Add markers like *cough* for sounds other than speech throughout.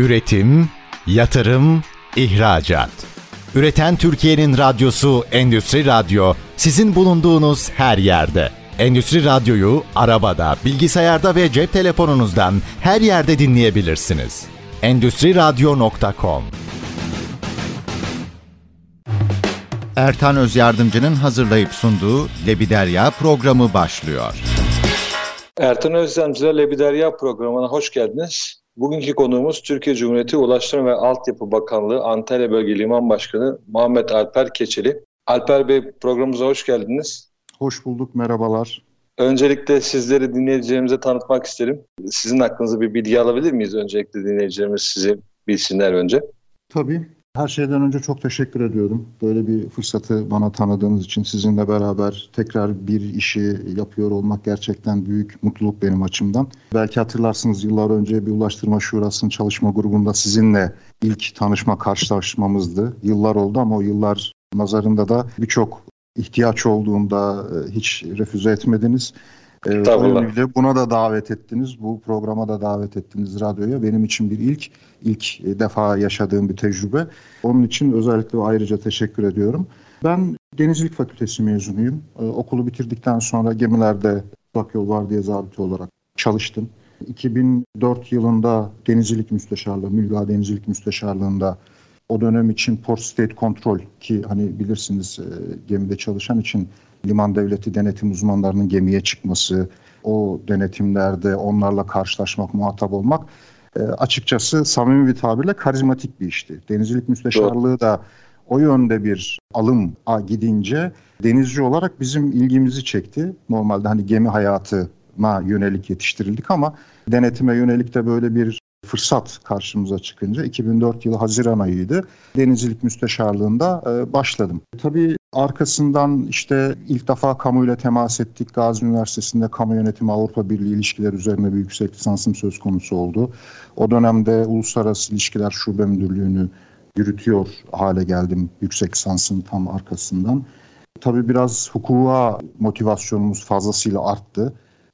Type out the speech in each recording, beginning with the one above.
Üretim, yatırım, ihracat. Üreten Türkiye'nin radyosu Endüstri Radyo sizin bulunduğunuz her yerde. Endüstri Radyo'yu arabada, bilgisayarda ve cep telefonunuzdan her yerde dinleyebilirsiniz. Endüstri Radyo.com Ertan Öz Yardımcı'nın hazırlayıp sunduğu Lebiderya programı başlıyor. Ertan Özdemci'yle Lebiderya programına hoş geldiniz. Bugünkü konuğumuz Türkiye Cumhuriyeti Ulaştırma ve Altyapı Bakanlığı Antalya Bölge Liman Başkanı Muhammed Alper Keçeli. Alper Bey programımıza hoş geldiniz. Hoş bulduk, merhabalar. Öncelikle sizleri dinleyicilerimize tanıtmak isterim. Sizin hakkınızda bir bilgi alabilir miyiz? Öncelikle dinleyicilerimiz sizi bilsinler önce. Tabii. Her şeyden önce çok teşekkür ediyorum. Böyle bir fırsatı bana tanıdığınız için sizinle beraber tekrar bir işi yapıyor olmak gerçekten büyük mutluluk benim açımdan. Belki hatırlarsınız yıllar önce bir Ulaştırma Şurası'nın çalışma grubunda sizinle ilk tanışma karşılaşmamızdı. Yıllar oldu ama o yıllar nazarında da birçok ihtiyaç olduğunda e, hiç refüze etmediniz. Ee, buna da davet ettiniz. Bu programa da davet ettiniz radyoya. Benim için bir ilk, ilk defa yaşadığım bir tecrübe. Onun için özellikle ayrıca teşekkür ediyorum. Ben Denizcilik Fakültesi mezunuyum. Ee, okulu bitirdikten sonra gemilerde uzak yol var diye zabiti olarak çalıştım. 2004 yılında Denizcilik Müsteşarlığı, Mülga Denizcilik Müsteşarlığı'nda o dönem için Port State Control ki hani bilirsiniz e, gemide çalışan için liman devleti denetim uzmanlarının gemiye çıkması, o denetimlerde onlarla karşılaşmak, muhatap olmak e, açıkçası samimi bir tabirle karizmatik bir işti. Denizcilik Müsteşarlığı da o yönde bir alım gidince denizci olarak bizim ilgimizi çekti. Normalde hani gemi hayatına yönelik yetiştirildik ama denetime yönelik de böyle bir fırsat karşımıza çıkınca 2004 yılı Haziran ayıydı. Denizcilik Müsteşarlığında e, başladım. Tabii arkasından işte ilk defa kamuyla temas ettik. Gazi Üniversitesi'nde kamu yönetimi Avrupa Birliği ilişkiler üzerine bir yüksek lisansım söz konusu oldu. O dönemde Uluslararası İlişkiler Şube Müdürlüğü'nü yürütüyor hale geldim yüksek lisansın tam arkasından. Tabii biraz hukuka motivasyonumuz fazlasıyla arttı.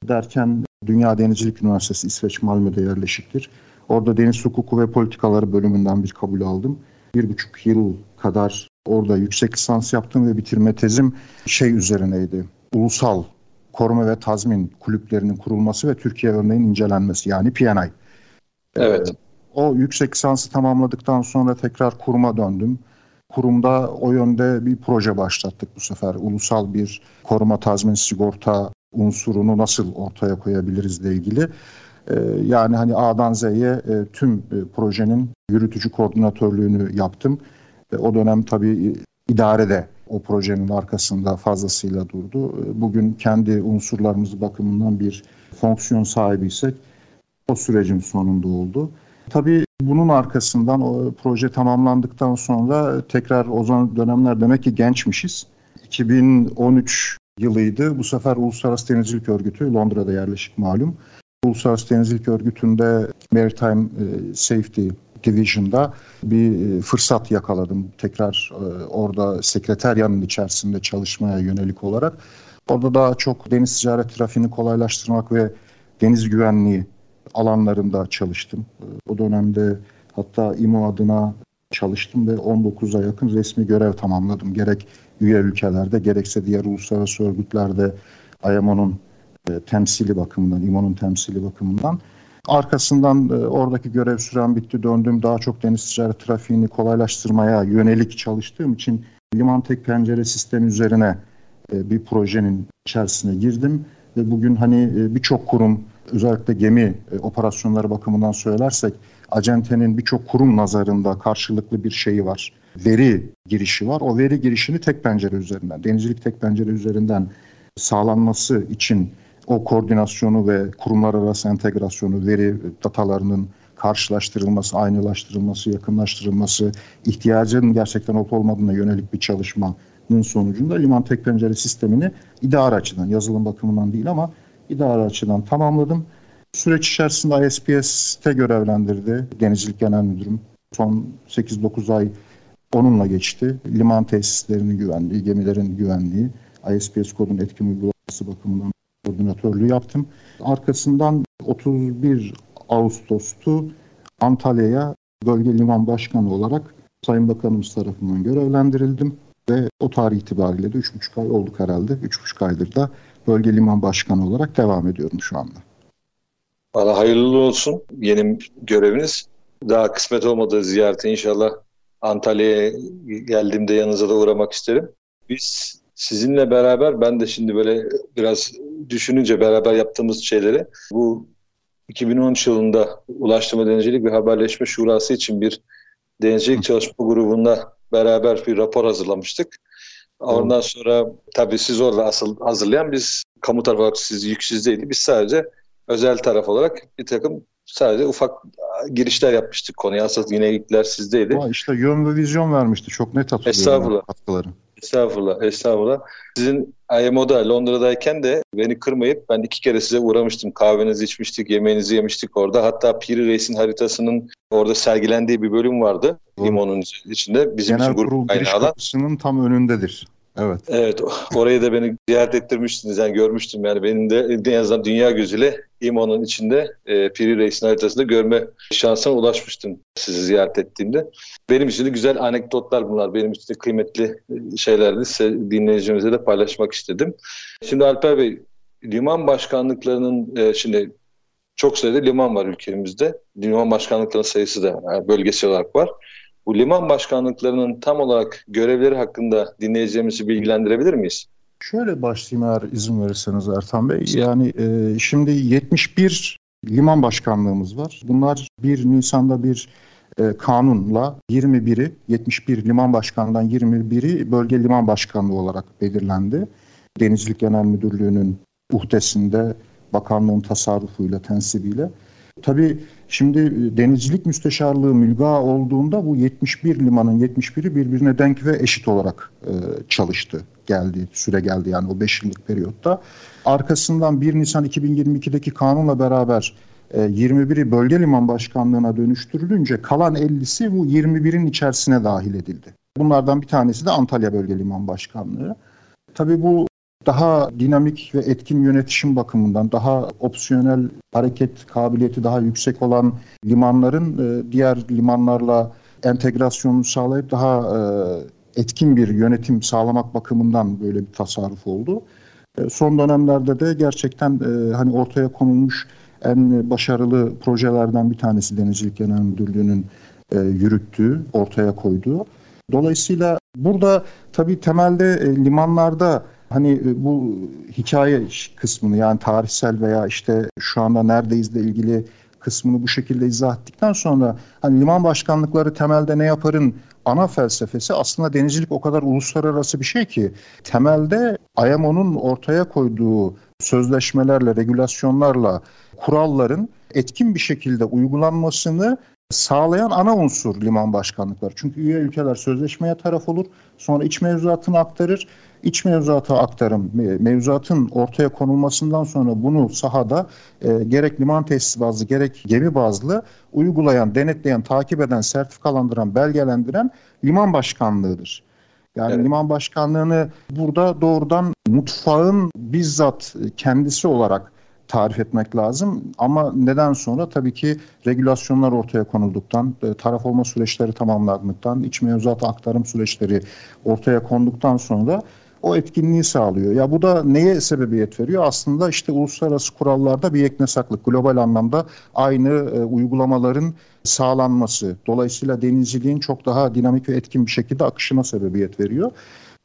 Derken Dünya Denizcilik Üniversitesi İsveç Malmö'de yerleşiktir. Orada deniz hukuku ve politikaları bölümünden bir kabul aldım. Bir buçuk yıl kadar orada yüksek lisans yaptım ve bitirme tezim şey üzerineydi. Ulusal koruma ve tazmin kulüplerinin kurulması ve Türkiye örneğinin incelenmesi yani PNI. Evet. Ee, o yüksek lisansı tamamladıktan sonra tekrar kuruma döndüm. Kurumda o yönde bir proje başlattık bu sefer. Ulusal bir koruma tazmin sigorta unsurunu nasıl ortaya koyabiliriz ile ilgili. Ee, yani hani A'dan Z'ye e, tüm e, projenin yürütücü koordinatörlüğünü yaptım. O dönem tabii idare de o projenin arkasında fazlasıyla durdu. E, bugün kendi unsurlarımız bakımından bir fonksiyon sahibiysek o sürecin sonunda oldu. Tabii bunun arkasından o proje tamamlandıktan sonra tekrar o zaman dönemler demek ki gençmişiz. 2013 yılıydı. Bu sefer Uluslararası Denizcilik Örgütü Londra'da yerleşik malum. Uluslararası Denizcilik Örgütü'nde Maritime e, Safety Division'da bir e, fırsat yakaladım. Tekrar e, orada sekreteryanın içerisinde çalışmaya yönelik olarak. Orada daha çok deniz ticaret trafiğini kolaylaştırmak ve deniz güvenliği alanlarında çalıştım. O dönemde hatta İMO adına çalıştım ve 19'a yakın resmi görev tamamladım. Gerek üye ülkelerde gerekse diğer uluslararası örgütlerde IMO'nun e, temsili bakımından, İMO'nun temsili bakımından. Arkasından e, oradaki görev süren bitti döndüm. Daha çok deniz ticaret trafiğini kolaylaştırmaya yönelik çalıştığım için liman tek pencere sistemi üzerine e, bir projenin içerisine girdim. Ve bugün hani e, birçok kurum özellikle gemi e, operasyonları bakımından söylersek acentenin birçok kurum nazarında karşılıklı bir şeyi var. Veri girişi var. O veri girişini tek pencere üzerinden, denizcilik tek pencere üzerinden sağlanması için o koordinasyonu ve kurumlar arası entegrasyonu, veri datalarının karşılaştırılması, aynılaştırılması, yakınlaştırılması, ihtiyacın gerçekten olup olmadığına yönelik bir çalışmanın sonucunda liman tek pencere sistemini idare açıdan, yazılım bakımından değil ama idare açıdan tamamladım. Süreç içerisinde ISPS'te görevlendirdi Denizcilik Genel Müdürüm. Son 8-9 ay onunla geçti. Liman tesislerinin güvenliği, gemilerin güvenliği, ISPS kodun etkin uygulaması bakımından koordinatörlüğü yaptım. Arkasından 31 Ağustos'tu Antalya'ya bölge liman başkanı olarak Sayın Bakanımız tarafından görevlendirildim ve o tarih itibariyle de 3,5 ay olduk herhalde. 3,5 aydır da bölge liman başkanı olarak devam ediyorum şu anda. Valla hayırlı olsun yeni göreviniz. Daha kısmet olmadığı ziyarete inşallah Antalya'ya geldiğimde yanınıza da uğramak isterim. Biz sizinle beraber ben de şimdi böyle biraz düşününce beraber yaptığımız şeyleri bu 2013 yılında Ulaştırma Denizcilik ve Haberleşme Şurası için bir denizcilik çalışma grubunda beraber bir rapor hazırlamıştık. Ondan sonra tabii siz orada asıl hazırlayan biz kamu tarafı olarak siz yük sizdeydi. Biz sadece özel taraf olarak bir takım sadece ufak girişler yapmıştık konuya. Asıl yine ilkler sizdeydi. Aa, işte yön ve vizyon vermişti. Çok net hatırlıyorum. Estağfurullah. Katkıları. Estağfurullah, estağfurullah. Sizin IMO'da Londra'dayken de beni kırmayıp ben iki kere size uğramıştım. Kahvenizi içmiştik, yemeğinizi yemiştik orada. Hatta Piri Reis'in haritasının orada sergilendiği bir bölüm vardı. IMO'nun içinde. Bizim Genel için grup kurul giriş alan. tam önündedir. Evet. Evet, orayı da beni ziyaret ettirmiştiniz. Yani görmüştüm yani benim de en azından dünya gözüyle İMO'nun içinde e, Piri Reis'in haritasında görme şansına ulaşmıştım sizi ziyaret ettiğimde. Benim için de güzel anekdotlar bunlar. Benim için de kıymetli şeylerdi. Size, dinleyicimize de paylaşmak istedim. Şimdi Alper Bey, liman başkanlıklarının e, şimdi çok sayıda liman var ülkemizde. Liman başkanlıklarının sayısı da yani bölgesel olarak var. Bu liman başkanlıklarının tam olarak görevleri hakkında dinleyicilerimizi bilgilendirebilir miyiz? Şöyle başlayayım eğer izin verirseniz Ertan Bey. Yani e, şimdi 71 liman başkanlığımız var. Bunlar 1 Nisan'da bir e, kanunla 21'i 71 liman başkanından 21'i bölge liman başkanlığı olarak belirlendi. Denizcilik Genel Müdürlüğü'nün uhdesinde bakanlığın tasarrufuyla, tensibiyle. Tabii şimdi e, denizcilik müsteşarlığı mülga olduğunda bu 71 limanın 71'i birbirine denk ve eşit olarak e, çalıştı. Geldi, süre geldi yani o 5 yıllık periyotta. Arkasından 1 Nisan 2022'deki kanunla beraber 21'i e, bölge liman başkanlığına dönüştürülünce kalan 50'si bu 21'in içerisine dahil edildi. Bunlardan bir tanesi de Antalya Bölge Liman Başkanlığı. Tabii bu daha dinamik ve etkin yönetişim bakımından daha opsiyonel hareket kabiliyeti daha yüksek olan limanların e, diğer limanlarla entegrasyonunu sağlayıp daha e, etkin bir yönetim sağlamak bakımından böyle bir tasarruf oldu. E, son dönemlerde de gerçekten hani ortaya konulmuş en başarılı projelerden bir tanesi Denizcilik Genel Müdürlüğü'nün yürüttüğü, ortaya koyduğu. Dolayısıyla burada tabii temelde limanlarda Hani e, bu hikaye kısmını yani tarihsel veya işte şu anda neredeyizle ilgili kısmını bu şekilde izah ettikten sonra hani liman başkanlıkları temelde ne yaparın ana felsefesi aslında denizcilik o kadar uluslararası bir şey ki temelde IMO'nun ortaya koyduğu sözleşmelerle, regülasyonlarla, kuralların etkin bir şekilde uygulanmasını sağlayan ana unsur liman başkanlıkları. Çünkü üye ülkeler sözleşmeye taraf olur, sonra iç mevzuatını aktarır iç mevzuata aktarım, mevzuatın ortaya konulmasından sonra bunu sahada e, gerek liman tesis bazlı gerek gemi bazlı uygulayan, denetleyen, takip eden, sertifikalandıran, belgelendiren liman başkanlığıdır. Yani evet. liman başkanlığını burada doğrudan mutfağın bizzat kendisi olarak tarif etmek lazım. Ama neden sonra tabii ki regülasyonlar ortaya konulduktan, e, taraf olma süreçleri tamamlandıktan, iç mevzuat aktarım süreçleri ortaya konduktan sonra o etkinliği sağlıyor. Ya bu da neye sebebiyet veriyor? Aslında işte uluslararası kurallarda bir yeknesaklık, global anlamda aynı e, uygulamaların sağlanması. Dolayısıyla denizciliğin çok daha dinamik ve etkin bir şekilde akışına sebebiyet veriyor.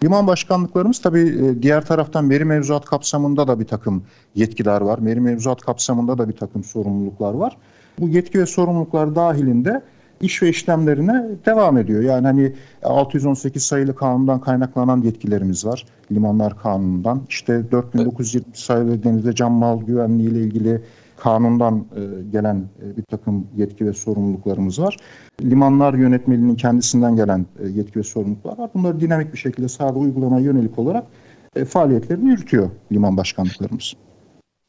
Liman başkanlıklarımız tabii e, diğer taraftan meri mevzuat kapsamında da bir takım yetkiler var. Meri mevzuat kapsamında da bir takım sorumluluklar var. Bu yetki ve sorumluluklar dahilinde iş ve işlemlerine devam ediyor. Yani hani 618 sayılı kanundan kaynaklanan yetkilerimiz var. Limanlar kanunundan. İşte 4920 sayılı denizde can mal güvenliği ile ilgili kanundan e, gelen e, bir takım yetki ve sorumluluklarımız var. Limanlar yönetmeliğinin kendisinden gelen e, yetki ve sorumluluklar var. Bunları dinamik bir şekilde sahada uygulamaya yönelik olarak faaliyetlerini yürütüyor liman başkanlıklarımız.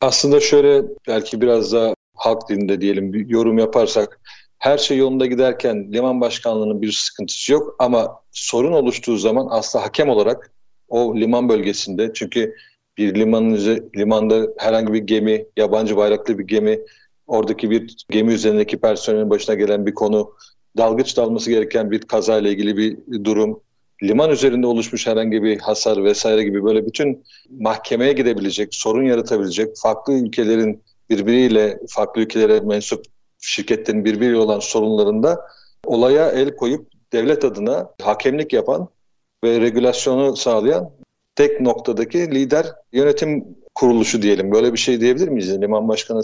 Aslında şöyle belki biraz da halk dilinde diyelim bir yorum yaparsak her şey yolunda giderken liman başkanlığının bir sıkıntısı yok ama sorun oluştuğu zaman aslında hakem olarak o liman bölgesinde çünkü bir limanın limanda herhangi bir gemi, yabancı bayraklı bir gemi oradaki bir gemi üzerindeki personelin başına gelen bir konu, dalgıç dalması gereken bir kazayla ilgili bir durum, liman üzerinde oluşmuş herhangi bir hasar vesaire gibi böyle bütün mahkemeye gidebilecek, sorun yaratabilecek farklı ülkelerin birbiriyle farklı ülkelere mensup şirketlerin birbiriyle olan sorunlarında olaya el koyup devlet adına hakemlik yapan ve regülasyonu sağlayan tek noktadaki lider yönetim kuruluşu diyelim. Böyle bir şey diyebilir miyiz? Liman başkanı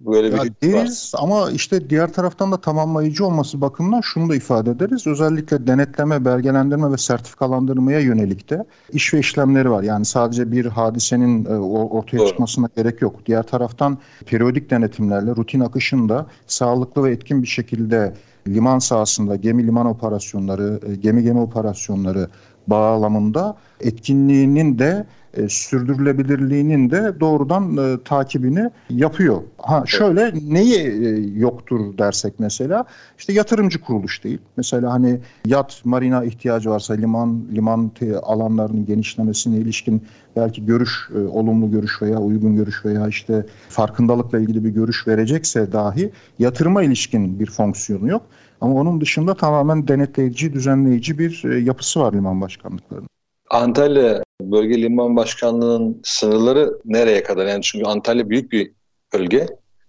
böyle ya bir deriz var. ama işte diğer taraftan da tamamlayıcı olması bakımından şunu da ifade ederiz. Özellikle denetleme, belgelendirme ve sertifikalandırmaya yönelik de iş ve işlemleri var. Yani sadece bir hadisenin e, ortaya Doğru. çıkmasına gerek yok. Diğer taraftan periyodik denetimlerle rutin akışında sağlıklı ve etkin bir şekilde liman sahasında gemi liman operasyonları, e, gemi gemi operasyonları bağlamında etkinliğinin de e, sürdürülebilirliğinin de doğrudan e, takibini yapıyor. Ha şöyle neyi e, yoktur dersek mesela işte yatırımcı kuruluş değil. Mesela hani yat marina ihtiyacı varsa liman liman alanlarının genişlemesine ilişkin belki görüş e, olumlu görüş veya uygun görüş veya işte farkındalıkla ilgili bir görüş verecekse dahi yatırıma ilişkin bir fonksiyonu yok. Ama onun dışında tamamen denetleyici, düzenleyici bir e, yapısı var liman başkanlıklarının. Antalya Bölge Liman Başkanlığı'nın sınırları nereye kadar? Yani çünkü Antalya büyük bir bölge.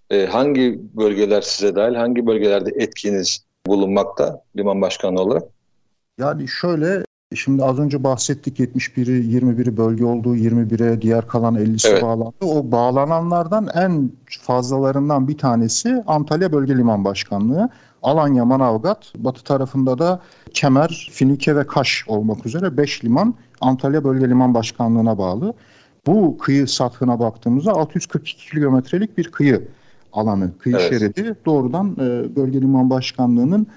Ee, hangi bölgeler size dahil, hangi bölgelerde etkiniz bulunmakta liman başkanlığı olarak? Yani şöyle, şimdi az önce bahsettik 71'i 21'i bölge olduğu 21'e diğer kalan 50'si evet. bağlandı. O bağlananlardan en fazlalarından bir tanesi Antalya Bölge Liman Başkanlığı. Alanya, Manavgat, batı tarafında da Kemer, Finike ve Kaş olmak üzere 5 liman Antalya Bölge Liman Başkanlığı'na bağlı. Bu kıyı sathına baktığımızda 642 kilometrelik bir kıyı alanı, kıyı evet. şeridi doğrudan e, Bölge Liman Başkanlığı'nın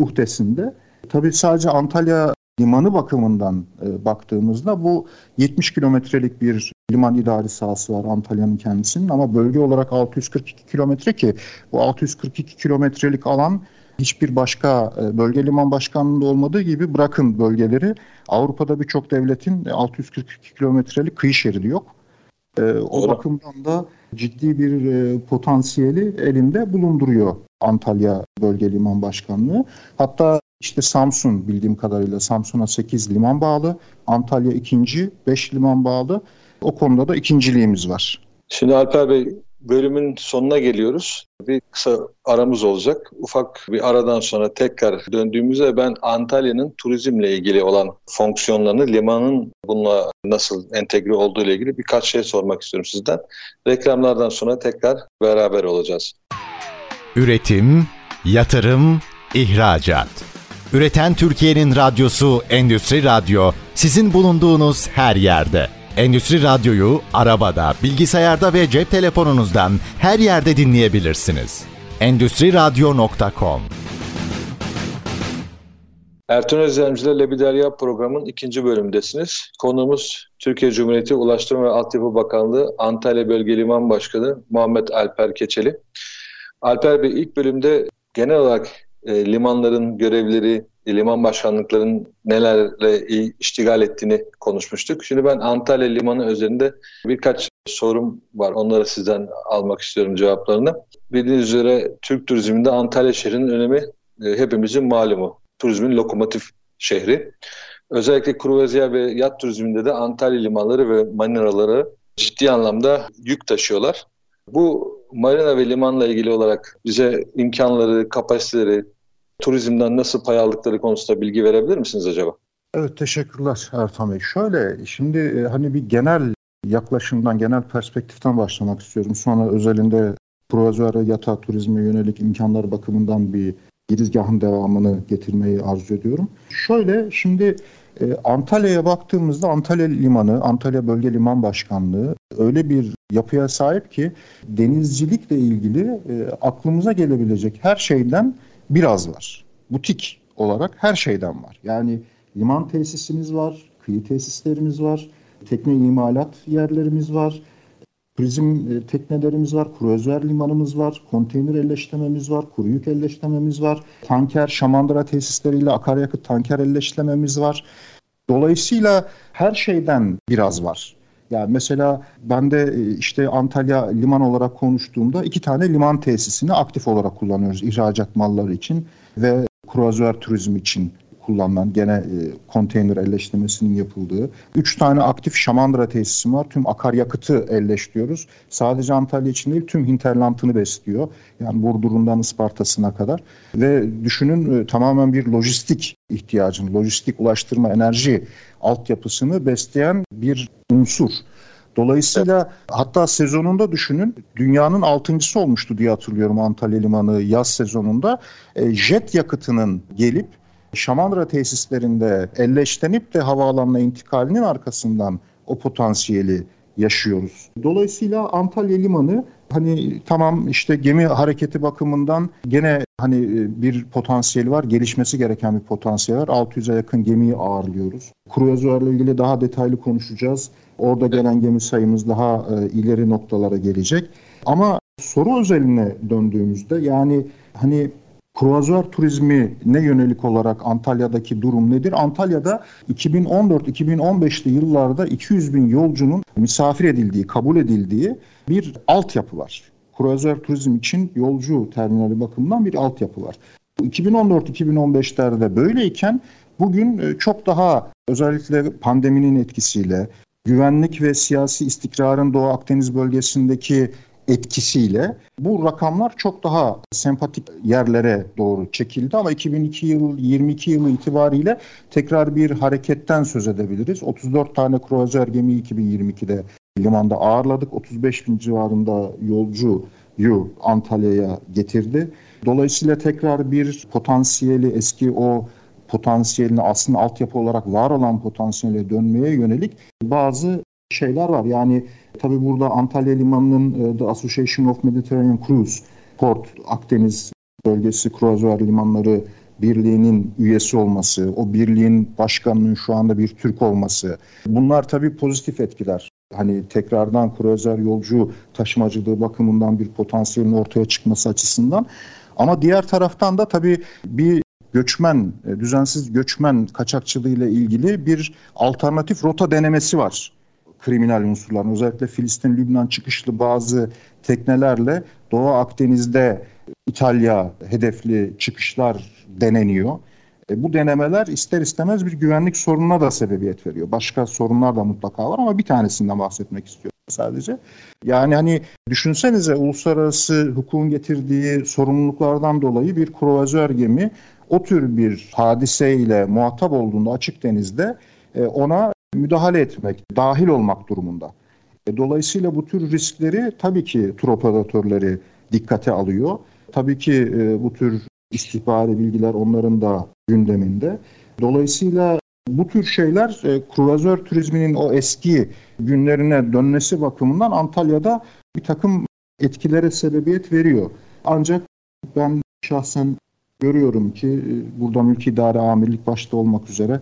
uhdesinde. Tabii sadece Antalya limanı bakımından e, baktığımızda bu 70 kilometrelik bir liman idari sahası var Antalya'nın kendisinin ama bölge olarak 642 kilometre ki bu 642 kilometrelik alan hiçbir başka e, bölge liman başkanlığında olmadığı gibi bırakın bölgeleri Avrupa'da birçok devletin 642 kilometrelik kıyı şeridi yok. E, o Doğru. bakımdan da ciddi bir e, potansiyeli elinde bulunduruyor Antalya Bölge Liman Başkanlığı. Hatta işte Samsun bildiğim kadarıyla Samsun'a 8 liman bağlı, Antalya ikinci, 5 liman bağlı. O konuda da ikinciliğimiz var. Şimdi Alper Bey bölümün sonuna geliyoruz. Bir kısa aramız olacak. Ufak bir aradan sonra tekrar döndüğümüzde ben Antalya'nın turizmle ilgili olan fonksiyonlarını, limanın bununla nasıl entegre olduğu ile ilgili birkaç şey sormak istiyorum sizden. Reklamlardan sonra tekrar beraber olacağız. Üretim, yatırım, ihracat. Üreten Türkiye'nin radyosu Endüstri Radyo sizin bulunduğunuz her yerde. Endüstri Radyo'yu arabada, bilgisayarda ve cep telefonunuzdan her yerde dinleyebilirsiniz. Endüstri Radyo.com Ertuğrul Özlemciler Lebiderya programın ikinci bölümündesiniz. Konuğumuz Türkiye Cumhuriyeti Ulaştırma ve Altyapı Bakanlığı Antalya Bölge Liman Başkanı Muhammed Alper Keçeli. Alper Bey ilk bölümde genel olarak e, limanların görevleri, liman başkanlıklarının nelerle iştigal ettiğini konuşmuştuk. Şimdi ben Antalya Limanı üzerinde birkaç sorum var. Onları sizden almak istiyorum cevaplarını. Bildiğiniz üzere Türk turizminde Antalya şehrinin önemi e, hepimizin malumu. Turizmin lokomotif şehri. Özellikle kruvazyer ve yat turizminde de Antalya limanları ve marinaları ciddi anlamda yük taşıyorlar. Bu marina ve limanla ilgili olarak bize imkanları, kapasiteleri, turizmden nasıl pay aldıkları konusunda bilgi verebilir misiniz acaba? Evet teşekkürler Ertan Bey. Şöyle şimdi e, hani bir genel yaklaşımdan, genel perspektiften başlamak istiyorum. Sonra özelinde Provazuara yatağı turizme yönelik imkanlar bakımından bir girizgahın devamını getirmeyi arzu ediyorum. Şöyle şimdi e, Antalya'ya baktığımızda Antalya Limanı, Antalya Bölge Liman Başkanlığı öyle bir yapıya sahip ki denizcilikle ilgili e, aklımıza gelebilecek her şeyden biraz var. Butik olarak her şeyden var. Yani liman tesisimiz var, kıyı tesislerimiz var, tekne imalat yerlerimiz var, turizm e, teknelerimiz var, kruzyer limanımız var, konteyner elleştirmemiz var, kuru yük elleştirmemiz var, tanker, şamandıra tesisleriyle akaryakıt tanker elleştirmemiz var. Dolayısıyla her şeyden biraz var. Yani mesela ben de e, işte Antalya liman olarak konuştuğumda iki tane liman tesisini aktif olarak kullanıyoruz ihracat malları için ve kruvazör turizmi için kullanılan gene e, konteyner elleştirmesinin yapıldığı. Üç tane aktif Şamandıra tesisi var. Tüm akaryakıtı elleştiriyoruz. Sadece Antalya için değil tüm hinterlandını besliyor. Yani Burdur'undan Isparta'sına kadar. Ve düşünün e, tamamen bir lojistik ihtiyacını, lojistik ulaştırma enerji altyapısını besleyen bir unsur. Dolayısıyla evet. hatta sezonunda düşünün dünyanın altıncısı olmuştu diye hatırlıyorum Antalya Limanı yaz sezonunda. E, jet yakıtının gelip Şamandıra tesislerinde elleştenip de havaalanına intikalinin arkasından o potansiyeli yaşıyoruz. Dolayısıyla Antalya Limanı hani tamam işte gemi hareketi bakımından gene hani e, bir potansiyeli var, gelişmesi gereken bir potansiyel var. 600'e yakın gemiyi ağırlıyoruz. Kruvazörle ilgili daha detaylı konuşacağız. Orada gelen gemi sayımız daha e, ileri noktalara gelecek. Ama soru özeline döndüğümüzde yani hani Kruvazör turizmi ne yönelik olarak Antalya'daki durum nedir? Antalya'da 2014-2015'li yıllarda 200 bin yolcunun misafir edildiği, kabul edildiği bir altyapı var. Kruvazör turizm için yolcu terminali bakımından bir altyapı var. 2014-2015'lerde böyleyken bugün e, çok daha özellikle pandeminin etkisiyle güvenlik ve siyasi istikrarın Doğu Akdeniz bölgesindeki etkisiyle bu rakamlar çok daha sempatik yerlere doğru çekildi ama 2002 yıl 22 yılı itibariyle tekrar bir hareketten söz edebiliriz. 34 tane kruvazör gemi 2022'de limanda ağırladık. 35 bin civarında yolcuyu Antalya'ya getirdi. Dolayısıyla tekrar bir potansiyeli eski o potansiyelini aslında altyapı olarak var olan potansiyele dönmeye yönelik bazı şeyler var. Yani tabii burada Antalya Limanı'nın e, The Association of Mediterranean Cruise Port Akdeniz bölgesi kruvazör limanları birliğinin üyesi olması, o birliğin başkanının şu anda bir Türk olması. Bunlar tabii pozitif etkiler. Hani tekrardan kruvazör yolcu taşımacılığı bakımından bir potansiyelin ortaya çıkması açısından. Ama diğer taraftan da tabii bir göçmen, e, düzensiz göçmen kaçakçılığı ile ilgili bir alternatif rota denemesi var kriminal unsurların özellikle Filistin-Lübnan çıkışlı bazı teknelerle Doğu Akdeniz'de İtalya hedefli çıkışlar deneniyor. E, bu denemeler ister istemez bir güvenlik sorununa da sebebiyet veriyor. Başka sorunlar da mutlaka var ama bir tanesinden bahsetmek istiyorum sadece. Yani hani düşünsenize uluslararası hukukun getirdiği sorumluluklardan dolayı bir kruvazör gemi o tür bir hadiseyle muhatap olduğunda açık denizde e, ona müdahale etmek, dahil olmak durumunda. E, dolayısıyla bu tür riskleri tabii ki tur operatörleri dikkate alıyor. Tabii ki e, bu tür istihbari bilgiler onların da gündeminde. Dolayısıyla bu tür şeyler e, kruvazör turizminin o eski günlerine dönmesi bakımından Antalya'da bir takım etkilere sebebiyet veriyor. Ancak ben şahsen görüyorum ki e, burada mülki idare amirlik başta olmak üzere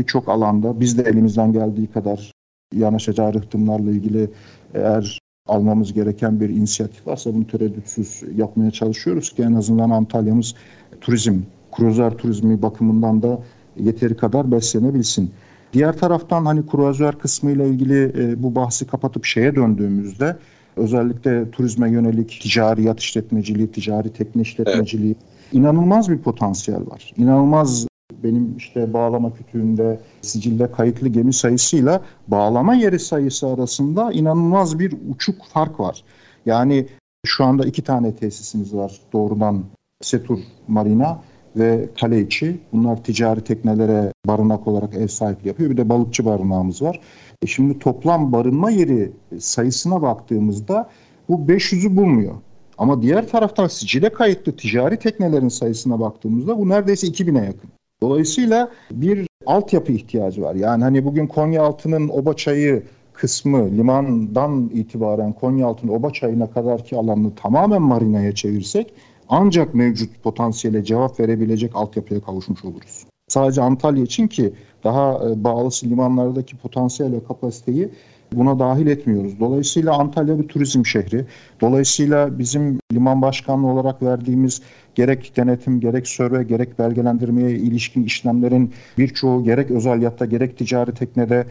birçok alanda biz de elimizden geldiği kadar yanaşacağı rıhtımlarla ilgili eğer almamız gereken bir inisiyatif varsa bunu tereddütsüz yapmaya çalışıyoruz ki en azından Antalya'mız turizm, kruzör turizmi bakımından da yeteri kadar beslenebilsin. Diğer taraftan hani kruzör kısmı ile ilgili e, bu bahsi kapatıp şeye döndüğümüzde özellikle turizme yönelik ticari yat işletmeciliği, ticari tekne işletmeciliği evet. inanılmaz bir potansiyel var. İnanılmaz benim işte bağlama kütüğünde sicilde kayıtlı gemi sayısıyla bağlama yeri sayısı arasında inanılmaz bir uçuk fark var. Yani şu anda iki tane tesisimiz var doğrudan Setur Marina ve kale içi. Bunlar ticari teknelere barınak olarak ev sahipliği yapıyor. Bir de balıkçı barınağımız var. E şimdi toplam barınma yeri sayısına baktığımızda bu 500'ü bulmuyor. Ama diğer taraftan sicile kayıtlı ticari teknelerin sayısına baktığımızda bu neredeyse 2000'e yakın. Dolayısıyla bir altyapı ihtiyacı var. Yani hani bugün Konyaaltı'nın Oba Çayı kısmı limandan itibaren Konyaaltı'nın Oba Çayı'na kadarki alanını tamamen marinaya çevirsek ancak mevcut potansiyele cevap verebilecek altyapıya kavuşmuş oluruz. Sadece Antalya için ki daha e, bağlısı limanlardaki potansiyel ve kapasiteyi buna dahil etmiyoruz. Dolayısıyla Antalya bir turizm şehri. Dolayısıyla bizim liman başkanlığı olarak verdiğimiz gerek denetim, gerek sörve, gerek belgelendirmeye ilişkin işlemlerin birçoğu gerek özel yatta gerek ticari teknede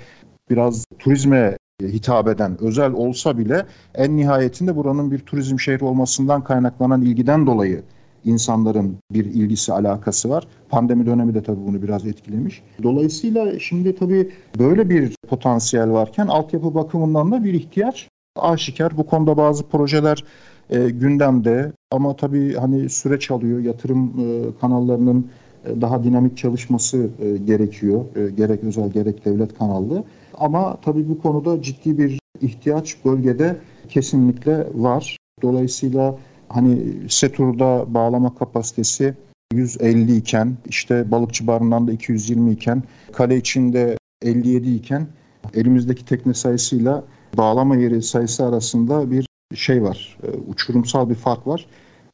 biraz turizme hitap eden özel olsa bile en nihayetinde buranın bir turizm şehri olmasından kaynaklanan ilgiden dolayı insanların bir ilgisi alakası var. Pandemi dönemi de tabii bunu biraz etkilemiş. Dolayısıyla şimdi tabii böyle bir potansiyel varken altyapı bakımından da bir ihtiyaç aşikar. Bu konuda bazı projeler e, gündemde ama tabii hani süreç alıyor. Yatırım e, kanallarının e, daha dinamik çalışması e, gerekiyor. E, gerek özel gerek devlet kanallı. Ama tabii bu konuda ciddi bir ihtiyaç bölgede kesinlikle var. Dolayısıyla hani Setur'da bağlama kapasitesi 150 iken işte balıkçı barından da 220 iken kale içinde 57 iken elimizdeki tekne sayısıyla bağlama yeri sayısı arasında bir şey var. E, uçurumsal bir fark var.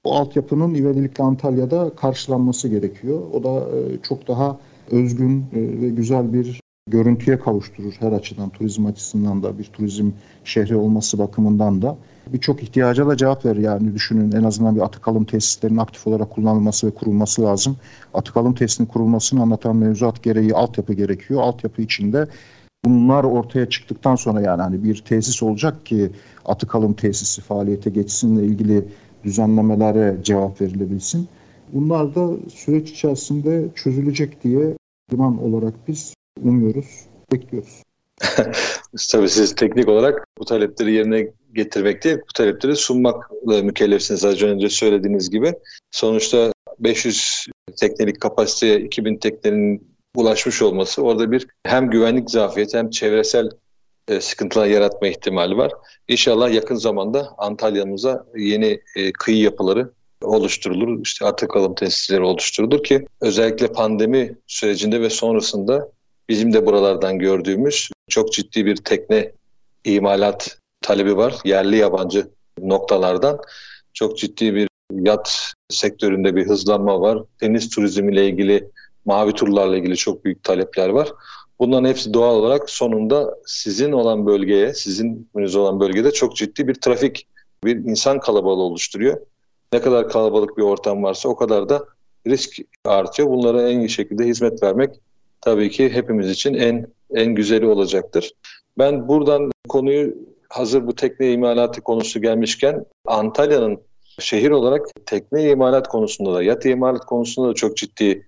Bu altyapının İvedilikli Antalya'da karşılanması gerekiyor. O da e, çok daha özgün e, ve güzel bir görüntüye kavuşturur her açıdan turizm açısından da bir turizm şehri olması bakımından da birçok ihtiyaca da cevap verir. Yani düşünün en azından bir atık alım tesislerinin aktif olarak kullanılması ve kurulması lazım. Atık alım tesisinin kurulmasını anlatan mevzuat gereği altyapı gerekiyor. Altyapı içinde bunlar ortaya çıktıktan sonra yani hani bir tesis olacak ki atık alım tesisi faaliyete geçsinle ilgili düzenlemelere cevap verilebilsin. Bunlar da süreç içerisinde çözülecek diye liman olarak biz umuyoruz, bekliyoruz. *laughs* Tabii siz teknik olarak bu talepleri yerine getirmek değil, bu talepleri sunmakla mükellefsiniz az önce söylediğiniz gibi. Sonuçta 500 teknelik kapasiteye 2000 teknenin ulaşmış olması orada bir hem güvenlik zafiyeti hem çevresel e, sıkıntılar yaratma ihtimali var. İnşallah yakın zamanda Antalya'mıza yeni e, kıyı yapıları oluşturulur. İşte atık alım tesisleri oluşturulur ki özellikle pandemi sürecinde ve sonrasında bizim de buralardan gördüğümüz çok ciddi bir tekne imalat talebi var. Yerli yabancı noktalardan çok ciddi bir yat sektöründe bir hızlanma var. Deniz turizmiyle ilgili, mavi turlarla ilgili çok büyük talepler var. Bunların hepsi doğal olarak sonunda sizin olan bölgeye, sizin olan bölgede çok ciddi bir trafik, bir insan kalabalığı oluşturuyor. Ne kadar kalabalık bir ortam varsa o kadar da risk artıyor. Bunlara en iyi şekilde hizmet vermek tabii ki hepimiz için en en güzeli olacaktır. Ben buradan konuyu hazır bu tekne imalatı konusu gelmişken Antalya'nın şehir olarak tekne imalat konusunda da yat imalat konusunda da çok ciddi